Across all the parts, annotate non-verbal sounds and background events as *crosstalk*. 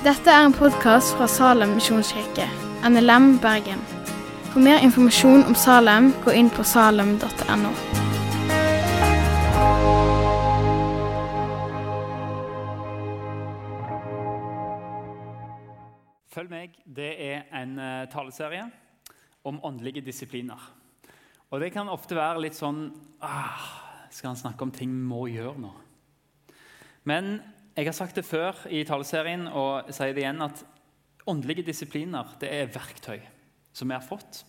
Dette er en podkast fra Salem misjonskirke, NLM Bergen. For mer informasjon om Salem, gå inn på salem.no. Følg meg. Det er en uh, taleserie om åndelige disipliner. Og det kan ofte være litt sånn ah, Skal han snakke om ting vi må gjøre nå? Men jeg har sagt det før i taleserien og sier det igjen at åndelige disipliner det er verktøy som vi har fått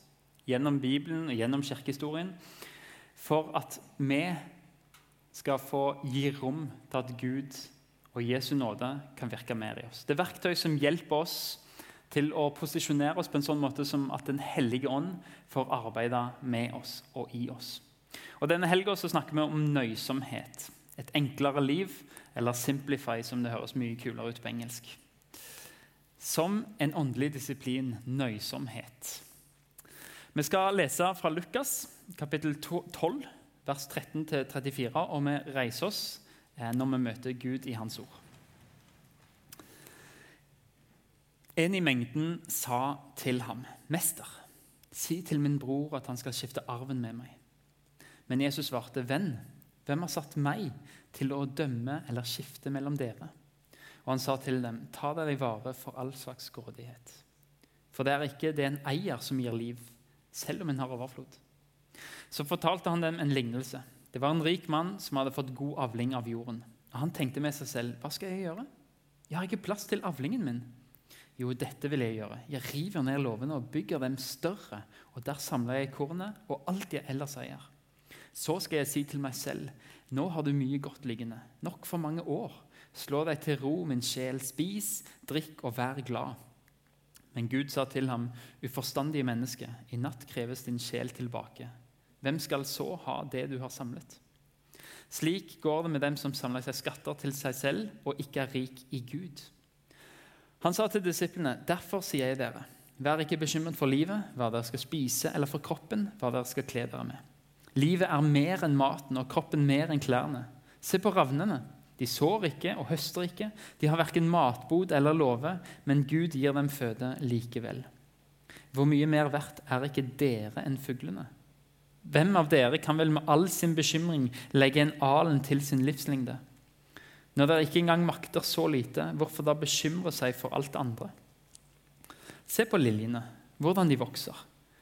gjennom Bibelen og gjennom kirkehistorien for at vi skal få gi rom til at Gud og Jesu nåde kan virke mer i oss. Det er verktøy som hjelper oss til å posisjonere oss på en sånn måte som at Den hellige ånd får arbeide med oss og i oss. Og Denne helga snakker vi om nøysomhet. Et enklere liv, eller 'simplify', som det høres mye kulere ut på engelsk. Som en åndelig disiplin nøysomhet. Vi skal lese fra Lukas, kapittel 12, vers 13-34, og vi reiser oss eh, når vi møter Gud i Hans ord. En i mengden sa til ham, 'Mester, si til min bror at han skal skifte arven med meg.' Men Jesus svarte, 'Venn, hvem har satt meg til å dømme eller skifte mellom dere?' Og han sa til dem, 'Ta dere i vare for all slags grådighet.' For det er ikke det en eier som gir liv, selv om en har overflod. Så fortalte han dem en lignelse. Det var en rik mann som hadde fått god avling av jorden. Og Han tenkte med seg selv, 'Hva skal jeg gjøre? Jeg har ikke plass til avlingen min.' Jo, dette vil jeg gjøre. Jeg river ned låvene og bygger dem større. Og der samler jeg kornet og alt jeg ellers eier. Så skal jeg si til meg selv, nå har du mye godt liggende, nok for mange år. Slå deg til ro, min sjel, spis, drikk og vær glad. Men Gud sa til ham, uforstandige menneske, i natt kreves din sjel tilbake. Hvem skal så ha det du har samlet? Slik går det med dem som samler seg skatter til seg selv og ikke er rik i Gud. Han sa til disiplene, 'Derfor sier jeg dere, vær ikke bekymret for livet, hva dere skal spise, eller for kroppen, hva dere skal kle dere med.' Livet er mer enn maten og kroppen mer enn klærne. Se på ravnene. De sår ikke og høster ikke. De har verken matbod eller låve, men Gud gir dem føde likevel. Hvor mye mer verdt er ikke dere enn fuglene? Hvem av dere kan vel med all sin bekymring legge en alen til sin livslengde? Når dere ikke engang makter så lite, hvorfor da bekymre seg for alt andre? Se på liljene, hvordan de vokser.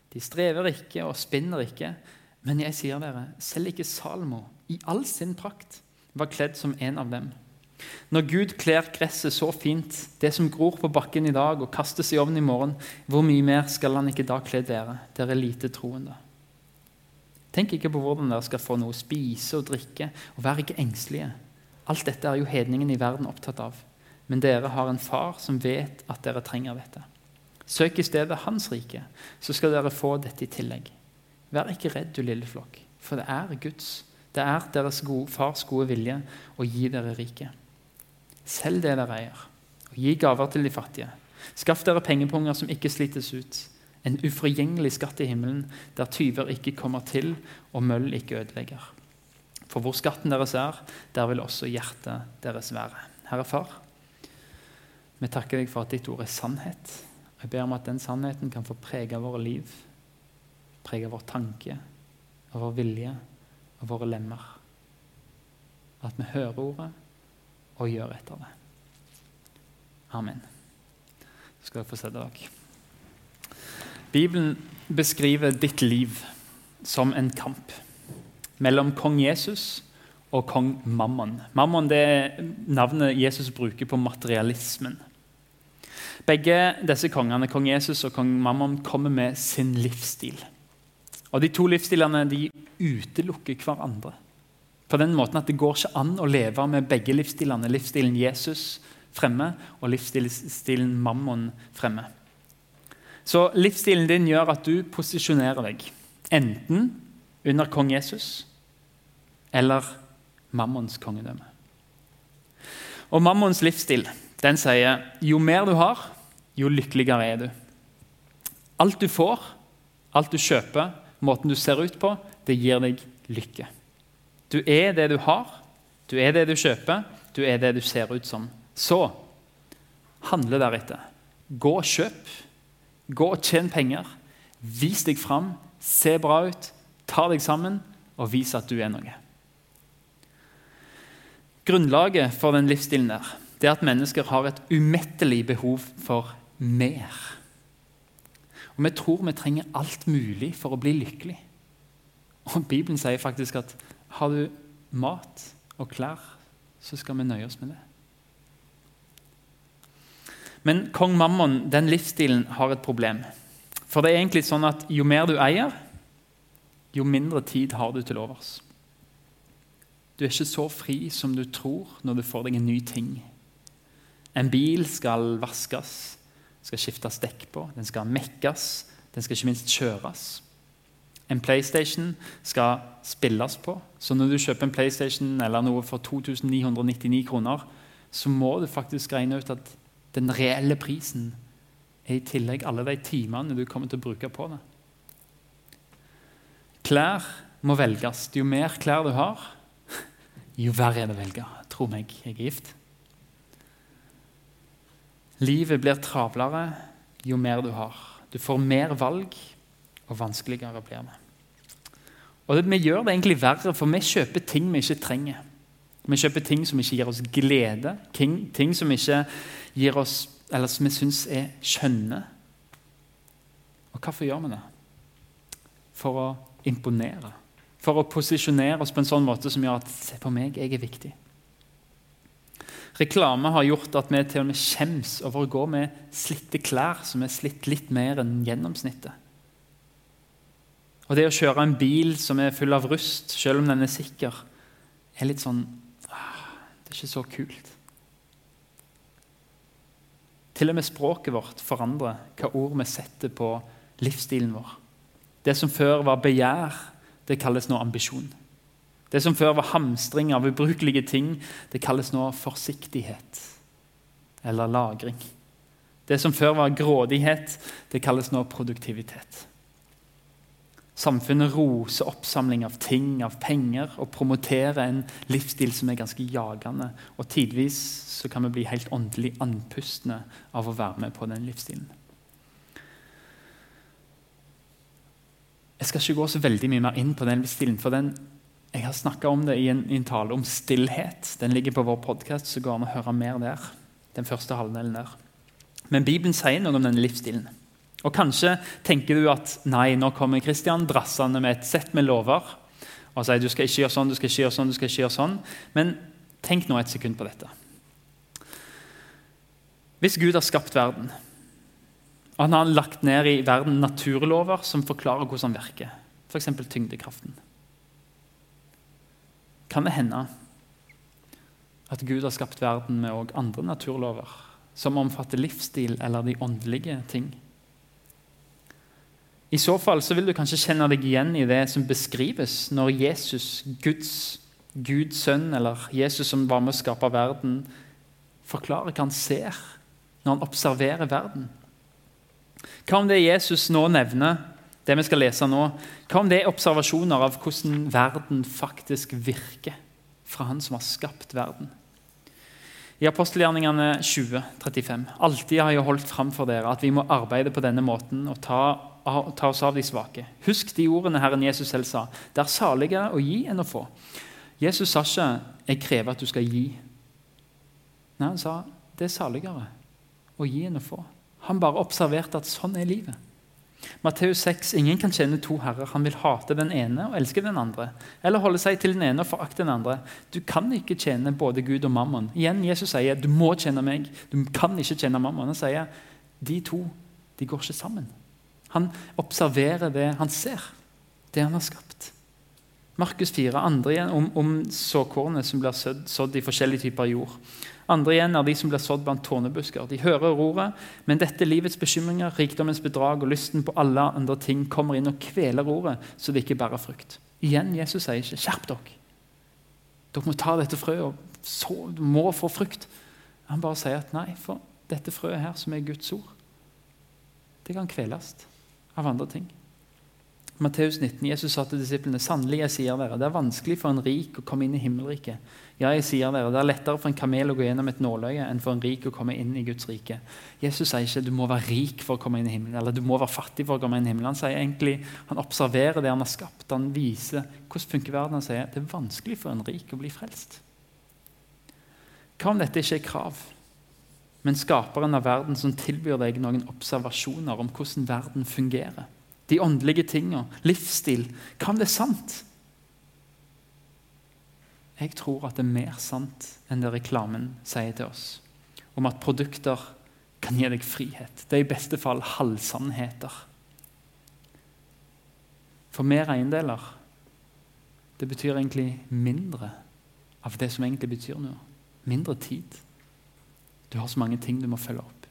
De strever ikke og spinner ikke. Men jeg sier dere, selv ikke Salmo i all sin prakt var kledd som en av dem. Når Gud kler gresset så fint, det som gror på bakken i dag og kastes i ovnen i morgen, hvor mye mer skal han ikke da kle dere, dere lite troende? Tenk ikke på hvordan dere skal få noe å spise og drikke, og vær ikke engstelige. Alt dette er jo hedningen i verden opptatt av. Men dere har en far som vet at dere trenger dette. Søk i stedet Hans rike, så skal dere få dette i tillegg. Vær ikke redd, du lille flokk, for det er Guds. Det er deres gode, fars gode vilje å gi dere rike. Selg det dere eier, og gi gaver til de fattige. Skaff dere pengepunger som ikke slites ut. En uforgjengelig skatt i himmelen, der tyver ikke kommer til og møll ikke ødelegger. For hvor skatten deres er, der vil også hjertet deres være. Herre Far, vi takker deg for at ditt ord er sannhet. Jeg ber om at den sannheten kan få prege våre liv, prege vår tanke, og vår vilje og våre lemmer. At vi hører ordet og gjør etter det. Amen. Så skal dere få sette dere. Bibelen beskriver ditt liv som en kamp mellom kong Jesus og kong Mammon. Mammon er navnet Jesus bruker på materialismen. Begge disse kongene, kong Jesus og kong Mammon, kommer med sin livsstil. Og De to livsstilene de utelukker hverandre. På den måten at Det går ikke an å leve med begge livsstilene. Livsstilen Jesus fremme og livsstilen Mammon fremme. Så livsstilen din gjør at du posisjonerer deg enten under kong Jesus eller mammons kongedømme. Og Mammons livsstil den sier jo mer du har, jo lykkeligere er du. Alt du får, alt du kjøper, måten du ser ut på, det gir deg lykke. Du er det du har, du er det du kjøper, du er det du ser ut som. Så handle deretter. Gå og kjøp. Gå og tjen penger. Vis deg fram. Se bra ut. Ta deg sammen og vis at du er noe. Grunnlaget for den livsstilen der, det er at mennesker har et umettelig behov for mer. Og Vi tror vi trenger alt mulig for å bli lykkelig. Og Bibelen sier faktisk at har du mat og klær, så skal vi nøye oss med det. Men kong Mammon, den livsstilen, har et problem. For det er egentlig sånn at jo mer du eier, jo mindre tid har du til overs. Du er ikke så fri som du tror når du får deg en ny ting. En bil skal vaskes, skal skiftes dekk på, den skal mekkes, den skal ikke minst kjøres. En PlayStation skal spilles på, så når du kjøper en PlayStation eller noe for 2999 kroner, så må du faktisk regne ut at den reelle prisen er i tillegg alle de timene du kommer til å bruke på det. Klær må velges. Jo mer klær du har, *laughs* jo verre er det å velge. Tro meg, jeg er gift. Livet blir travlere jo mer du har. Du får mer valg, og vanskeligere blir det. Og Vi gjør det egentlig verre, for vi kjøper ting vi ikke trenger. Vi kjøper ting som ikke gir oss glede, ting som ikke gir oss, eller som vi syns er skjønne. Og hvorfor gjør vi det? For å imponere. For å posisjonere oss på en sånn måte som gjør at se på meg, jeg er viktig. Reklame har gjort at vi til og med skjems over å gå med slitte klær som er slitt litt mer enn gjennomsnittet. Og det å kjøre en bil som er full av rust, selv om den er sikker, er litt sånn ah, Det er ikke så kult. Til og med språket vårt forandrer hva ord vi setter på livsstilen vår. Det som før var begjær, det kalles nå ambisjon. Det som før var hamstring av ubrukelige ting, det kalles nå forsiktighet eller lagring. Det som før var grådighet, det kalles nå produktivitet. Samfunnet roser oppsamling av ting, av penger, og promoterer en livsstil som er ganske jagende. Og tidvis så kan vi bli helt åndelig andpustne av å være med på den livsstilen. Jeg skal ikke gå så veldig mye mer inn på den livsstilen, for den, jeg har snakka om det i en, i en, tale om stillhet. Den ligger på vår podkast, så går det an å høre mer der. Den første halvdelen der. Men Bibelen sier noe om denne livsstilen. Og Kanskje tenker du at nei, nå kommer Kristian drassende med et sett med lover og sier du skal ikke gjøre sånn, du skal ikke gjøre sånn, du skal ikke gjøre sånn. Men tenk nå et sekund på dette. Hvis Gud har skapt verden, og han har lagt ned i verden naturlover som forklarer hvordan han virker. F.eks. tyngdekraften. Kan det hende at Gud har skapt verden med òg andre naturlover som omfatter livsstil eller de åndelige ting? I så fall så vil du kanskje kjenne deg igjen i det som beskrives når Jesus, Guds Guds sønn, eller Jesus som var med å skape verden, forklarer hva han ser når han observerer verden. Hva om det Jesus nå nevner, det vi skal lese nå, hva om det er observasjoner av hvordan verden faktisk virker fra Han som har skapt verden? I apostelgjerningene 20, 35. Alltid har jeg holdt fram for dere at vi må arbeide på denne måten og ta, ta oss av de svake. Husk de ordene Herren Jesus selv sa. Det er saligere å gi enn å få. Jesus sa ikke 'jeg krever at du skal gi'. Nei, Han sa 'det er saligere å gi enn å få'. Han bare observerte at sånn er livet. Matteus 6.: Ingen kan tjene to herrer. Han vil hate den ene og elske den andre. Eller holde seg til den ene og forakte den andre. Du kan ikke tjene både Gud og mammon. Igjen, Jesus sier du må tjene meg. Du kan ikke tjene mammon. Han sier de to de går ikke sammen. Han observerer det han ser, det han har skapt. Markus 4, andre igjen om, om såkornet som blir sådd, sådd i forskjellige typer jord. Andre igjen er de som blir sådd blant tårnebusker. De hører ordet, men dette livets bekymringer, rikdommens bedrag og lysten på alle andre ting kommer inn og kveler ordet, så det ikke bærer frukt. Igjen, Jesus sier ikke 'skjerp dere'. Dere må ta dette frøet og så, må få frukt. Han bare sier at nei, for dette frøet her, som er Guds ord, det kan kveles av andre ting. Matteus 19, Jesus sa til disiplene sannelig jeg sier dere, det er vanskelig for en rik å komme inn i himmelriket. Ja, jeg sier dere, Det er lettere for en kamel å gå gjennom et nåløye enn for en rik å komme inn i Guds rike. Jesus sier ikke du må være rik for å komme inn i himmelen, eller du må være fattig for å komme inn i himmelen. Han sier egentlig, han observerer det han har skapt. Han viser hvordan funker verden. Han sier det er vanskelig for en rik å bli frelst. Hva om dette ikke er krav, men skaperen av verden som tilbyr deg noen observasjoner om hvordan verden fungerer? de åndelige tingene, livsstil. Hva om det er sant? Jeg tror at det er mer sant enn det reklamen sier til oss. Om at produkter kan gi deg frihet. Det er i beste fall halvsannheter. For mer eiendeler det betyr egentlig mindre av det som egentlig betyr noe. Mindre tid. Du har så mange ting du må følge opp.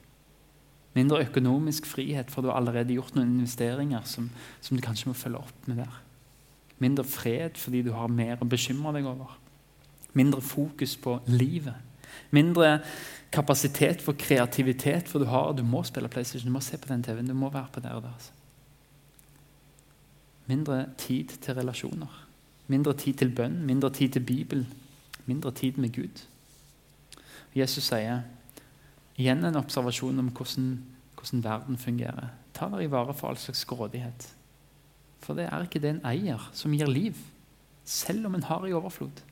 Mindre økonomisk frihet, for du har allerede gjort noen investeringer som, som, du kanskje må følge opp med der. Mindre fred fordi du har mer å bekymre deg over. Mindre fokus på livet. Mindre kapasitet for kreativitet, for du, har, du må spille PlayStation, du må se på den TV-en, du må være på der og der. Altså. Mindre tid til relasjoner. Mindre tid til bønn, mindre tid til Bibel. Mindre tid med Gud. Jesus sier Igjen en observasjon om hvordan, hvordan verden fungerer. Ta dere i vare for all slags grådighet. For det er ikke det en eier som gir liv, selv om en har i overflod.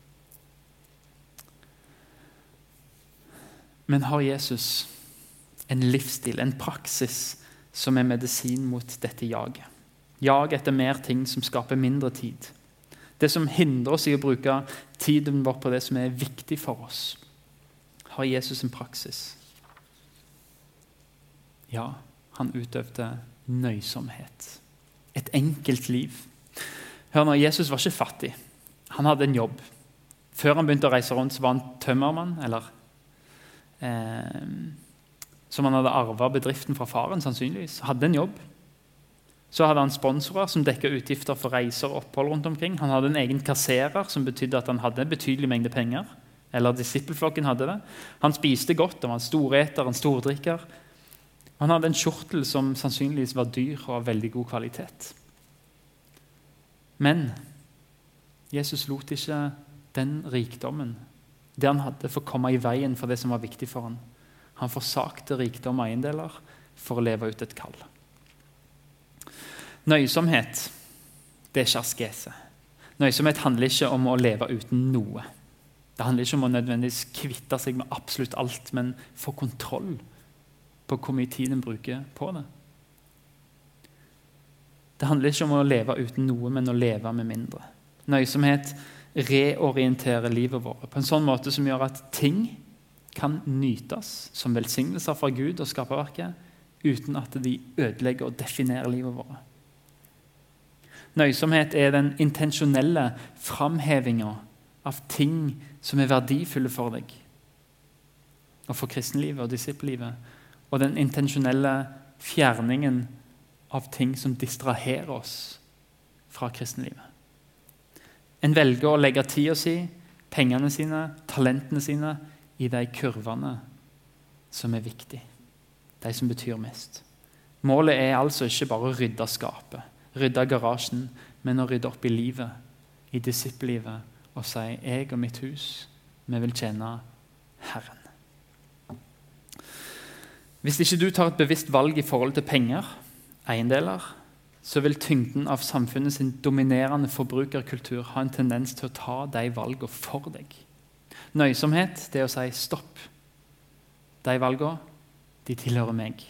Men har Jesus en livsstil, en praksis, som er medisin mot dette jaget? Jag etter mer ting som skaper mindre tid. Det som hindrer oss i å bruke tiden vår på det som er viktig for oss. Har Jesus en praksis? Ja, han utøvde nøysomhet. Et enkelt liv. Hør nå, Jesus var ikke fattig. Han hadde en jobb. Før han begynte å reise rundt, så var han tømmermann. eller eh, Som han hadde arva bedriften fra faren, sannsynligvis. Hadde en jobb. Så hadde han sponsorer som dekka utgifter for reiser og opphold. rundt omkring. Han hadde en egen kasserer, som betydde at han hadde en betydelig mengde penger. Eller disippelflokken hadde det. Han spiste godt, han var en storeter, en stordrikker. Han hadde en kjortel som sannsynligvis var dyr og av veldig god kvalitet. Men Jesus lot ikke den rikdommen, det han hadde, for å komme i veien for det som var viktig for ham. Han forsakte rikdom og eiendeler for å leve ut et kall. Nøysomhet det er ikke askese. Nøysomhet handler ikke om å leve uten noe. Det handler ikke om å nødvendigvis kvitte seg med absolutt alt, men få kontroll på hvor mye tid en bruker på det. Det handler ikke om å leve uten noe, men å leve med mindre. Nøysomhet reorienterer livet vårt på en sånn måte som gjør at ting kan nytes som velsignelser fra Gud og skaperverket uten at de ødelegger og definerer livet vårt. Nøysomhet er den intensjonelle framhevinga av ting som er verdifulle for deg og for kristenlivet og disippellivet, og den intensjonelle fjerningen av ting som distraherer oss fra kristenlivet. En velger å legge tida si, pengene sine, talentene sine i de kurvene som er viktige, de som betyr mest. Målet er altså ikke bare å rydde skapet, rydde garasjen, men å rydde opp i livet, i disippellivet, og si 'Jeg og mitt hus, vi vil tjene Herren'. Hvis ikke du tar et bevisst valg i forhold til penger, eiendeler, så vil tyngden av samfunnet sin dominerende forbrukerkultur ha en tendens til å ta de valgene for deg. Nøysomhet det å si stopp. De valgene de tilhører meg.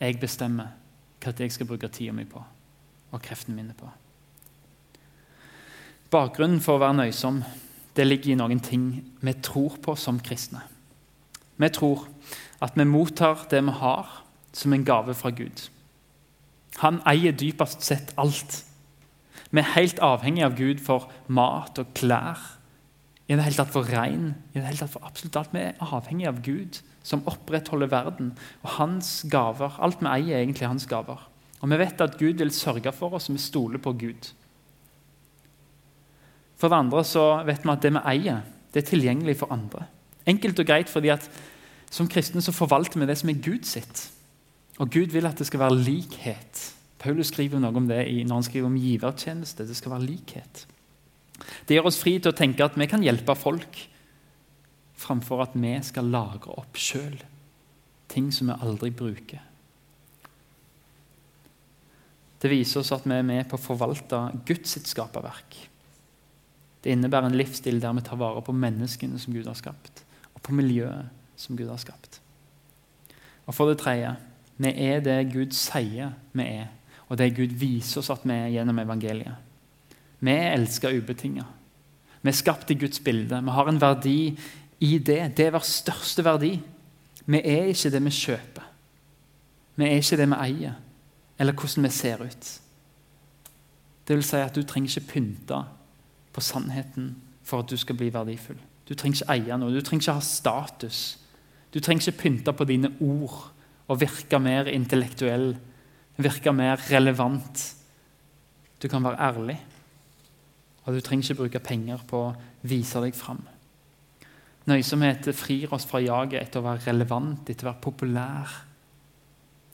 Jeg bestemmer hva jeg skal bruke tida mi på og kreftene mine på. Bakgrunnen for å være nøysom det ligger i noen ting vi tror på som kristne. Vi tror at vi mottar det vi har, som en gave fra Gud. Han eier dypest sett alt. Vi er helt avhengige av Gud for mat og klær, i det hele tatt for regn, i det hele tatt for absolutt alt. Vi er avhengige av Gud, som opprettholder verden. Og hans gaver, Alt vi eier, er egentlig hans gaver. Og vi vet at Gud vil sørge for oss, og vi stoler på Gud. For det andre så vet vi at det vi eier, det er tilgjengelig for andre. Enkelt og greit fordi at som kristne så forvalter vi det som er Gud sitt. Og Gud vil at det skal være likhet Paulus skriver noe om det når han skriver om givertjeneste. Det skal være likhet. Det gjør oss fri til å tenke at vi kan hjelpe folk, framfor at vi skal lagre opp sjøl ting som vi aldri bruker. Det viser oss at vi er med på å forvalte Guds skaperverk. Det innebærer en livsstil der vi tar vare på menneskene som Gud har skapt, og på miljøet som Gud har skapt. Og for det tredje vi er det Gud sier vi er, og det Gud viser oss at vi er gjennom evangeliet. Vi er elska ubetinga. Vi er skapt i Guds bilde. Vi har en verdi i det. Det er vår største verdi. Vi er ikke det vi kjøper. Vi er ikke det vi eier, eller hvordan vi ser ut. Det vil si at du trenger ikke pynte på sannheten for at du skal bli verdifull. Du trenger ikke eie noe, du trenger ikke ha status. Du trenger ikke pynte på dine ord og virke mer intellektuell, virke mer relevant. Du kan være ærlig, og du trenger ikke bruke penger på å vise deg fram. Nøysomhet frir oss fra jaget etter å være relevant, etter å være populær.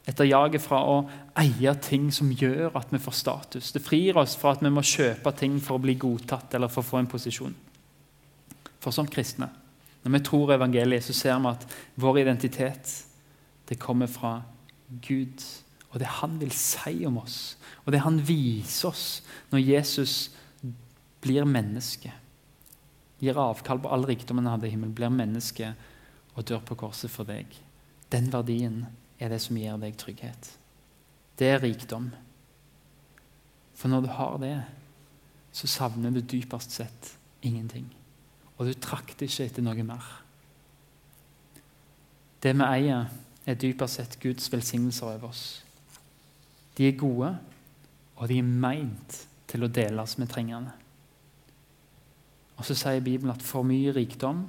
Etter jaget fra å eie ting som gjør at vi får status. Det frir oss fra at vi må kjøpe ting for å bli godtatt eller for å få en posisjon. For som kristne, når vi tror evangeliet, så ser vi at vår identitet det kommer fra Gud. Og det han vil si om oss, og det han viser oss når Jesus blir menneske, gir avkall på all rikdommen han hadde i himmelen, blir menneske og dør på korset for deg. Den verdien er det som gir deg trygghet. Det er rikdom. For når du har det, så savner du dypest sett ingenting. Og du trakter ikke etter noe mer. Det vi eier, er dypest sett Guds velsignelser over oss. De er gode, og de er meint til å deles med trengende. Og så sier Bibelen at for mye rikdom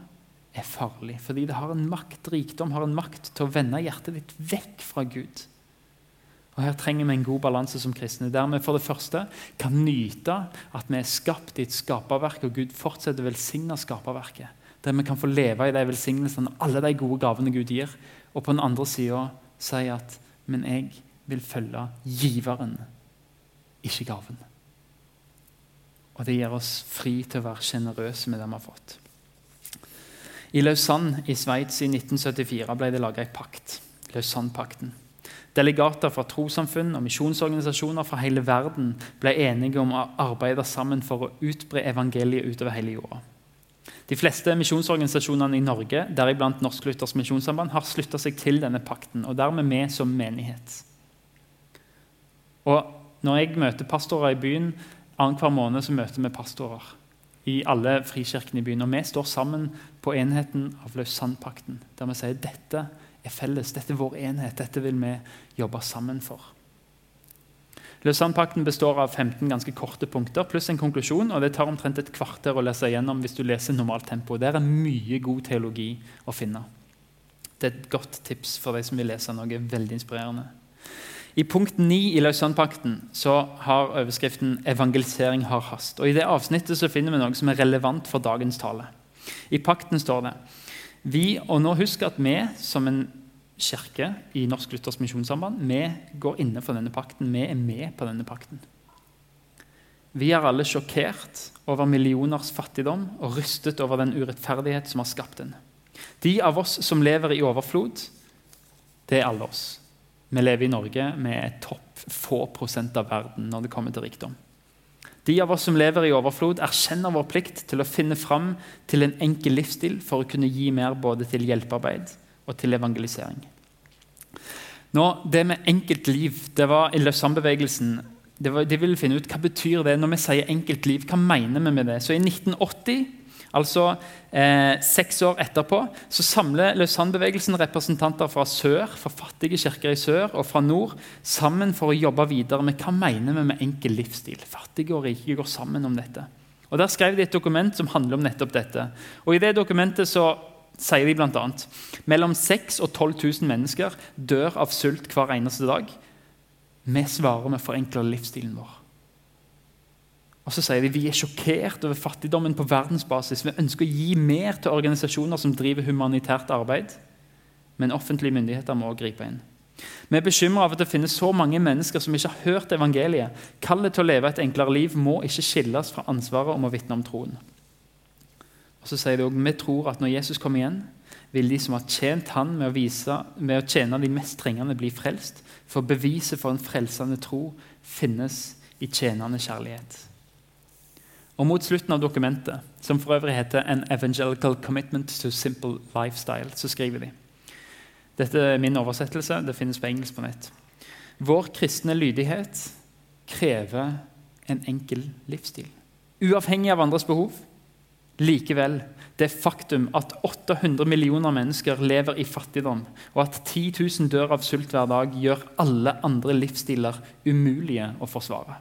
er farlig. Fordi det har en makt, rikdom har en makt til å vende hjertet ditt vekk fra Gud. Og Her trenger vi en god balanse som kristne, der vi for det første kan nyte at vi er skapt i et skaperverk, og Gud fortsetter å velsigne skaperverket. Der vi kan få leve i de velsignelsene, alle de gode gavene Gud gir. Og på den andre sida si at men jeg vil følge giveren, ikke gaven. Og det gir oss fri til å være sjenerøse med det vi har fått. I Lausanne i Sveits i 1974 ble det laga en pakt, Lausanne-pakten. Delegater fra trossamfunn og misjonsorganisasjoner fra hele verden ble enige om å arbeide sammen for å utbre evangeliet utover hele jorda. De fleste misjonsorganisasjonene i Norge, deriblant Norsk Luthers Misjonssamband, har slutta seg til denne pakten, og dermed vi som menighet. Og Når jeg møter pastorer i byen, Annenhver måned så møter vi pastorer i alle frikirkene i byen. Og vi står sammen på enheten av Lausanne-pakten, der vi sier dette er felles, dette er vår enhet, dette vil vi jobbe sammen for. Lausanne-pakten består av 15 ganske korte punkter pluss en konklusjon. og Det tar omtrent et kvarter å lese gjennom hvis du leser normalt tempo. Der er mye god teologi å finne. Det er et godt tips for de som vil lese noe veldig inspirerende. I punkt 9 i Lausanne-pakten har overskriften 'Evangelisering har hast'. Og I det avsnittet så finner vi noe som er relevant for dagens tale. I pakten står det vi, og nå Husk at vi som en kirke i Norsk Luthers Misjonssamband vi går inne for denne pakten. Vi er med på denne pakten. Vi er alle sjokkert over millioners fattigdom og rystet over den urettferdighet som har skapt den. De av oss som lever i overflod, det er alle oss. Vi lever i Norge med topp få prosent av verden når det kommer til rikdom. De av oss som lever i overflod, erkjenner vår plikt til å finne fram til en enkel livsstil for å kunne gi mer både til hjelpearbeid og til evangelisering. Nå, Det med enkelt liv det var i Lausanne-bevegelsen de ville finne ut hva betyr det når vi sier enkelt liv. Hva mener vi med det? Så I 1980 Altså eh, Seks år etterpå så samler Lausanne-bevegelsen representanter fra sør, fra fattige kirker i sør og fra nord sammen for å jobbe videre med hva mener vi med enkel livsstil. Fattige og rike går sammen om dette. Og Der skrev de et dokument som handler om nettopp dette. Og I det dokumentet så sier de bl.a.: Mellom 6000 og 12 000 mennesker dør av sult hver eneste dag. Vi svarer med å forenkle livsstilen vår. Og så sier de vi er sjokkert over fattigdommen på verdensbasis. Vi ønsker å gi mer til organisasjoner som driver humanitært arbeid. Men offentlige myndigheter må gripe inn. Vi er bekymra over at det finnes så mange mennesker som ikke har hørt evangeliet. Kallet til å leve et enklere liv må ikke skilles fra ansvaret om å vitne om troen. Og så sier de også, Vi tror at når Jesus kommer igjen, vil de som har tjent han med å, vise, med å tjene de mest trengende, bli frelst. For beviset for en frelsende tro finnes i tjenende kjærlighet. Og Mot slutten av dokumentet, som for øvrig heter An Evangelical Commitment to Simple Lifestyle, så skriver de Dette er min oversettelse, det finnes på engelsk på nett. Vår kristne lydighet krever en enkel livsstil. Uavhengig av andres behov. Likevel, det faktum at 800 millioner mennesker lever i fattigdom, og at 10 000 dør av sult hver dag, gjør alle andre livsstiler umulige å forsvare.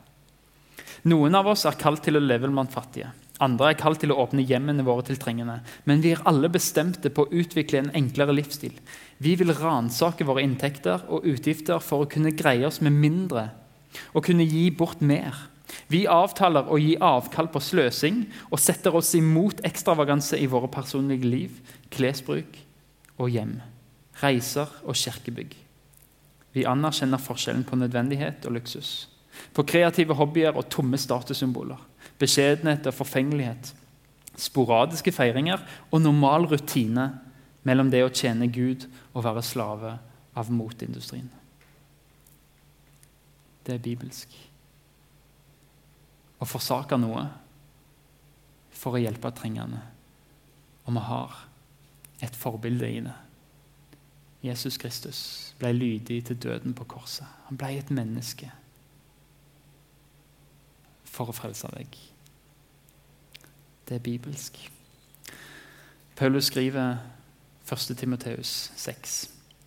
Noen av oss er kalt til å leve blant fattige. Andre er kalt til å åpne hjemmene våre til trengende. Men vi er alle bestemte på å utvikle en enklere livsstil. Vi vil ransake våre inntekter og utgifter for å kunne greie oss med mindre og kunne gi bort mer. Vi avtaler å gi avkall på sløsing og setter oss imot ekstravaganse i våre personlige liv, klesbruk og hjem, reiser og kirkebygg. Vi anerkjenner forskjellen på nødvendighet og luksus på kreative hobbyer og tomme statussymboler, beskjedenhet og forfengelighet, sporadiske feiringer og normal rutine mellom det å tjene Gud og være slave av motindustrien. Det er bibelsk. Å forsake noe for å hjelpe trengende. Og vi har et forbilde i det. Jesus Kristus ble lydig til døden på korset. Han ble et menneske for å frelse deg. Det er bibelsk. Paulus skriver 1. Timoteus 6.: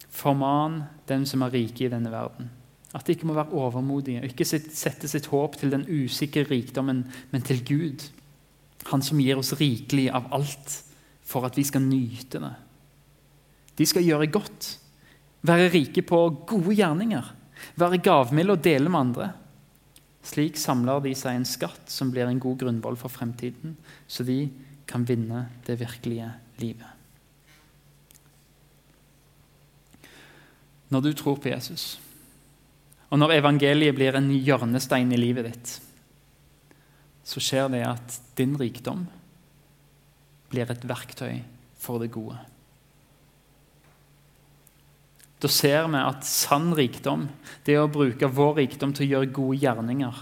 Forman den som er rike i denne verden, at de ikke må være overmodige, og ikke sette sitt håp til den usikre rikdommen, men til Gud, Han som gir oss rikelig av alt for at vi skal nyte det. De skal gjøre godt, være rike på gode gjerninger, være gavmilde og dele med andre. Slik samler de seg en skatt som blir en god grunnvoll for fremtiden, så de kan vinne det virkelige livet. Når du tror på Jesus, og når evangeliet blir en hjørnestein i livet ditt, så skjer det at din rikdom blir et verktøy for det gode. Da ser vi at sann rikdom det er å bruke vår rikdom til å gjøre gode gjerninger.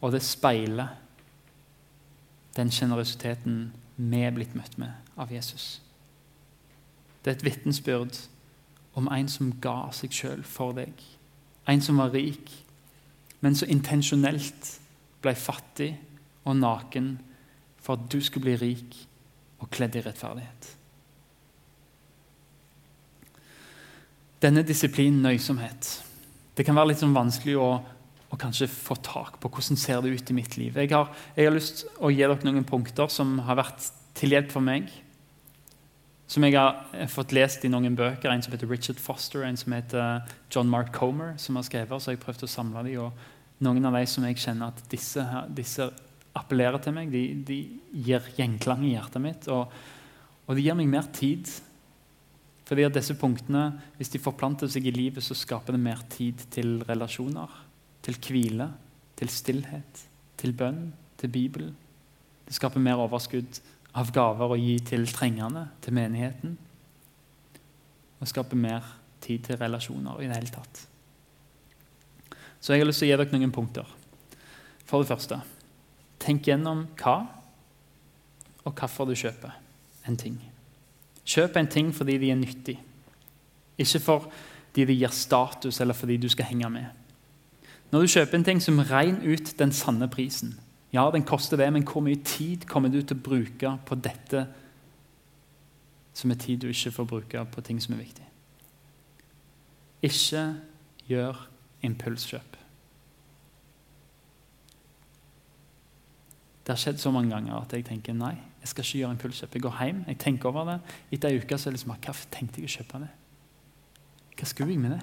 Og det speiler den sjenerøsiteten vi er blitt møtt med av Jesus. Det er et vitnesbyrd om en som ga seg sjøl for deg. En som var rik, men så intensjonelt ble fattig og naken for at du skulle bli rik og kledd i rettferdighet. Denne disiplinen nøysomhet det kan være litt sånn vanskelig å, å, kanskje få tak på hvordan ser det ut i mitt liv. Jeg har, jeg har lyst til å gi dere noen punkter som har vært til hjelp for meg. Som jeg har fått lest i noen bøker. En som heter Richard Foster, en som heter John Mark Comer. som har skrevet, så jeg prøvd å samle dem, og Noen av de som jeg kjenner at disse, disse appellerer til meg. De, de gir gjenklang i hjertet mitt. Og, og de gir meg mer tid fordi at disse punktene, Hvis de forplanter seg i livet, så skaper det mer tid til relasjoner, til hvile, til stillhet, til bønn, til Bibelen. Det skaper mer overskudd av gaver å gi til trengende, til menigheten. Og skape mer tid til relasjoner i det hele tatt. Så jeg har lyst til å gi dere noen punkter. For det første tenk gjennom hva og hvorfor du kjøper en ting. Kjøp en ting fordi de er nyttig, ikke fordi de gir status eller fordi du skal henge med. Når du kjøper en ting som regner ut den sanne prisen Ja, den koster det, men hvor mye tid kommer du til å bruke på dette som er tid du ikke får bruke på ting som er viktig? Ikke gjør impulskjøp. Det har skjedd så mange ganger at jeg tenker nei, jeg skal ikke gjøre impulskjøp. Jeg går hjem, jeg tenker over det. Etter ei uke er det liksom Hva tenkte jeg å kjøpe det? Hva skulle jeg med det?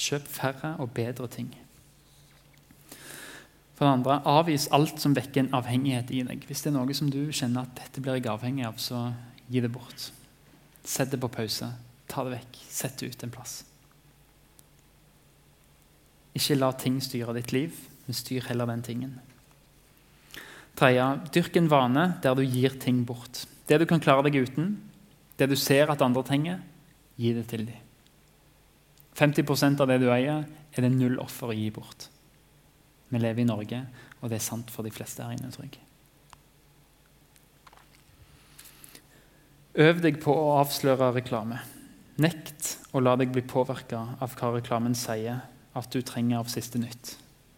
Kjøp færre og bedre ting. For det andre, avvis alt som vekker en avhengighet i deg. Hvis det er noe som du kjenner at dette blir jeg avhengig av, så gi det bort. Sett det på pause. Ta det vekk. Sett det ut en plass. Ikke la ting styre ditt liv, men styr heller den tingen. Tredje, dyrk en vane der du gir ting bort. Det du kan klare deg uten, det du ser at andre trenger, gi det til dem. 50% av det du eier, er det null offer å gi bort. Vi lever i Norge, og det er sant for de fleste her inne. tror jeg. Øv deg på å avsløre reklame. Nekt å la deg bli påvirka av hva reklamen sier at du trenger av siste nytt,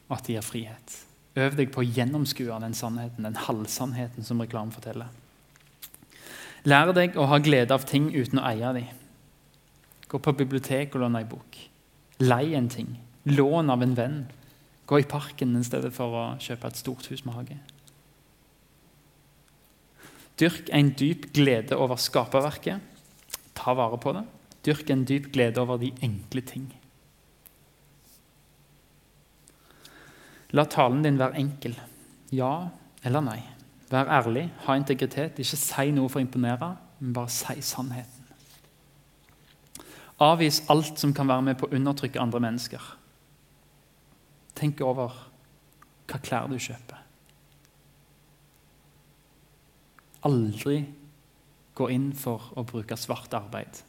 og at det gir frihet. Øv deg på å gjennomskue den sannheten, den halvsannheten som reklamen forteller. Lær deg å ha glede av ting uten å eie dem. Gå på biblioteket og lån ei bok. Lei en ting. Lån av en venn. Gå i parken i stedet for å kjøpe et stort hus med hage. Dyrk en dyp glede over skaperverket. Ta vare på det. Dyrk en dyp glede over de enkle ting. La talen din være enkel. Ja eller nei. Vær ærlig, ha integritet. Ikke si noe for å imponere, men bare si sannheten. Avvis alt som kan være med på å undertrykke andre mennesker. Tenk over hva klær du kjøper. Aldri gå inn for å bruke svart arbeid.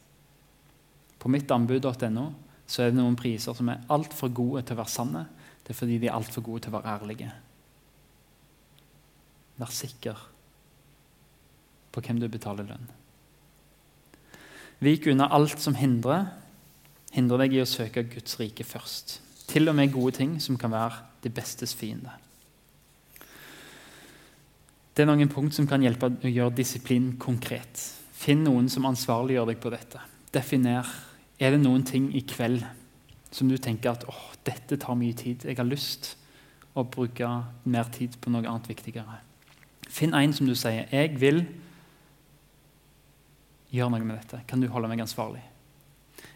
På mittanbud.no er det noen priser som er altfor gode til å være sanne, det er fordi de er altfor gode til å være ærlige. Vær sikker på hvem du betaler lønn. Vik unna alt som hindrer, hindrer deg i å søke Guds rike først. Til og med gode ting som kan være det bestes fiende. Det er noen punkt som kan hjelpe å gjøre disiplin konkret. Finn noen som ansvarliggjør deg på dette. Definer er det noen ting i kveld som du tenker at åh, dette tar mye tid. Jeg har lyst å bruke mer tid på noe annet viktigere. Finn en som du sier 'Jeg vil gjøre noe med dette'. Kan du holde meg ansvarlig?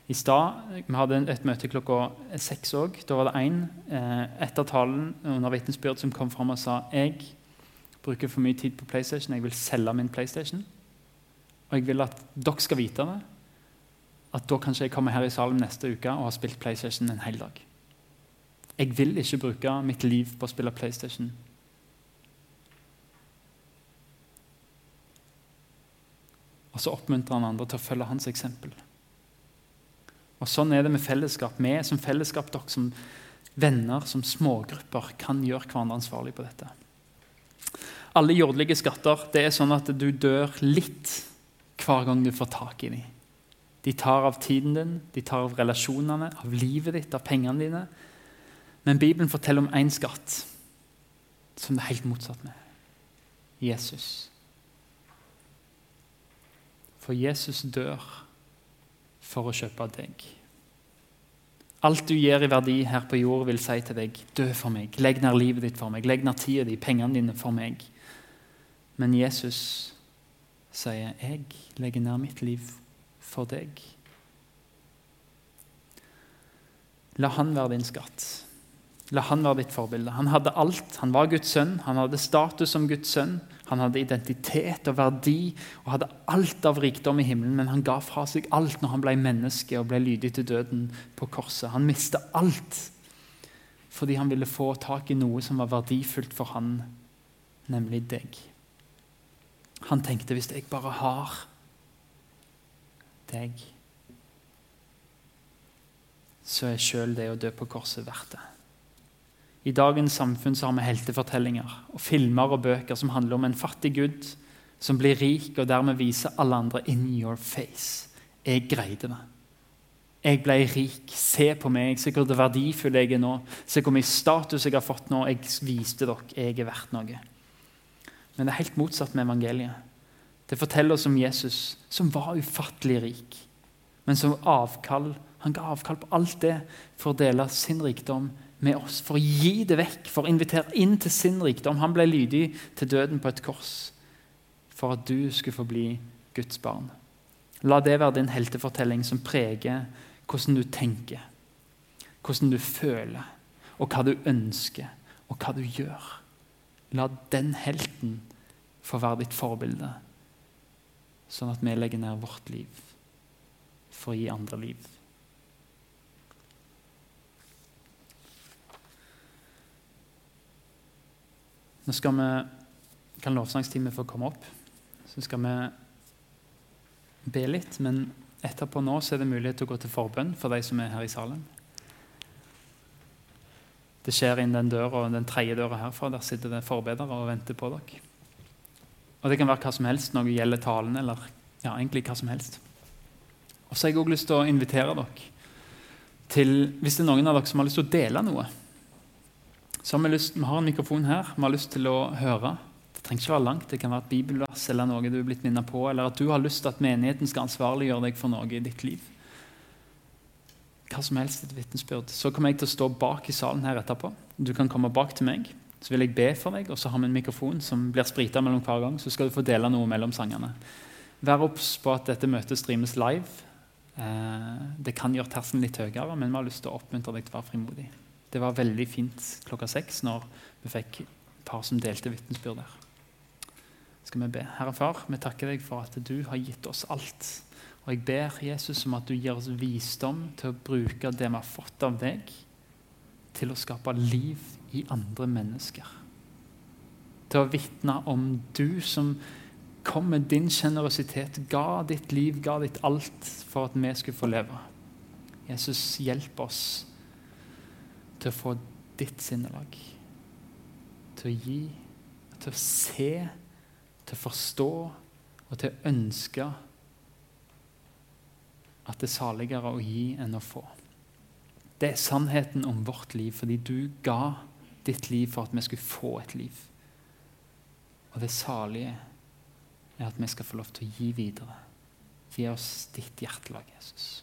I stad vi hadde et møte klokka seks òg. Da var det en eh, etter talen under vitnesbyrd som kom fram og sa 'Jeg bruker for mye tid på PlayStation. Jeg vil selge min PlayStation.' Og jeg vil at dere skal vite det at da kanskje jeg kommer her i salen neste uke og har spilt PlayStation en hel dag. Jeg vil ikke bruke mitt liv på å spille PlayStation. Og så oppmuntrer han andre til å følge hans eksempel. Og Sånn er det med fellesskap. Vi som fellesskap, dere som venner, som smågrupper, kan gjøre hverandre ansvarlig på dette. Alle jordelige skatter det er sånn at du dør litt hver gang du får tak i dem. De tar av tiden din, de tar av relasjonene, av livet ditt, av pengene dine. Men Bibelen forteller om én skatt som det er helt motsatt med. Jesus. For Jesus dør for å kjøpe deg. Alt du gir i verdi her på jord, vil si til deg, dø for meg. Legg ned livet ditt for meg. Legg ned tida di, pengene dine for meg. Men Jesus sier, jeg legger ned mitt liv for deg. La han være din skatt. La han være ditt forbilde. Han hadde alt. Han var Guds sønn. Han hadde status som Guds sønn. Han hadde identitet og verdi og hadde alt av rikdom i himmelen, men han ga fra seg alt når han ble menneske og ble lydig til døden på korset. Han mistet alt fordi han ville få tak i noe som var verdifullt for han, nemlig deg. Han tenkte hvis jeg bare har deg, så er sjøl det å dø på korset verdt det. I dagens samfunn så har vi heltefortellinger og filmer og bøker som handler om en fattig gud som blir rik og dermed viser alle andre 'in your face'. Jeg greide det. Jeg ble rik. Se på meg. Se hvor verdifull jeg er nå. Se hvor mye status jeg har fått nå. Jeg viste dere jeg er verdt noe. Men det er helt motsatt med evangeliet. Det forteller oss om Jesus, som var ufattelig rik, men som avkall, han ga avkall på alt det for å dele sin rikdom med oss. For å gi det vekk, for å invitere inn til sin rikdom. Han ble lydig til døden på et kors for at du skulle få bli Guds barn. La det være din heltefortelling som preger hvordan du tenker, hvordan du føler, og hva du ønsker, og hva du gjør. La den helten få være ditt forbilde sånn at vi legger ned vårt liv for å gi andre liv. Nå skal vi, kan lovsangsteamet få komme opp. Så skal vi be litt. Men etterpå nå så er det mulighet til å gå til forbønn for de som er her i salen. Det skjer inn den døra, den tredje døra herfra. Der sitter det forbedere og venter på dere. Og Det kan være hva som helst når det gjelder talen, eller ja, egentlig hva som helst. Og så har jeg også lyst til å invitere dere til, hvis det er noen av dere som har lyst til å dele noe så har vi, lyst, vi har en mikrofon her. Vi har lyst til å høre. Det trenger ikke være langt. Det kan være et bibelvers eller noe du er blitt minnet på, eller at du har lyst til at menigheten skal ansvarliggjøre deg for noe i ditt liv. Hva som helst et vitnesbyrd. Så kommer jeg til å stå bak i salen her etterpå. Du kan komme bak til meg. Så vil jeg be for deg, og så har vi en mikrofon som blir sprita mellom hver gang. Så skal du få dele noe mellom sangene. Vær obs på at dette møtet streames live. Eh, det kan gjøre terskelen litt høyere, men vi har lyst til å oppmuntre deg til å være frimodig. Det var veldig fint klokka seks når vi fikk et par som delte vitnesbyrd der. Skal vi be. Herre Far, vi takker deg for at du har gitt oss alt. Og jeg ber Jesus om at du gir oss visdom til å bruke det vi har fått av deg, til å skape liv i andre mennesker. Til å vitne om du som kom med din sjenerøsitet, ga ditt liv, ga ditt alt for at vi skulle få leve. Jesus, hjelp oss til å få ditt sinnelag. Til å gi, til å se, til å forstå og til å ønske at det er saligere å gi enn å få. Det er sannheten om vårt liv, fordi du ga ditt liv for at vi skulle få et liv. Og det salige er at vi skal få lov til å gi videre. Gi oss ditt hjertelag, Jesus.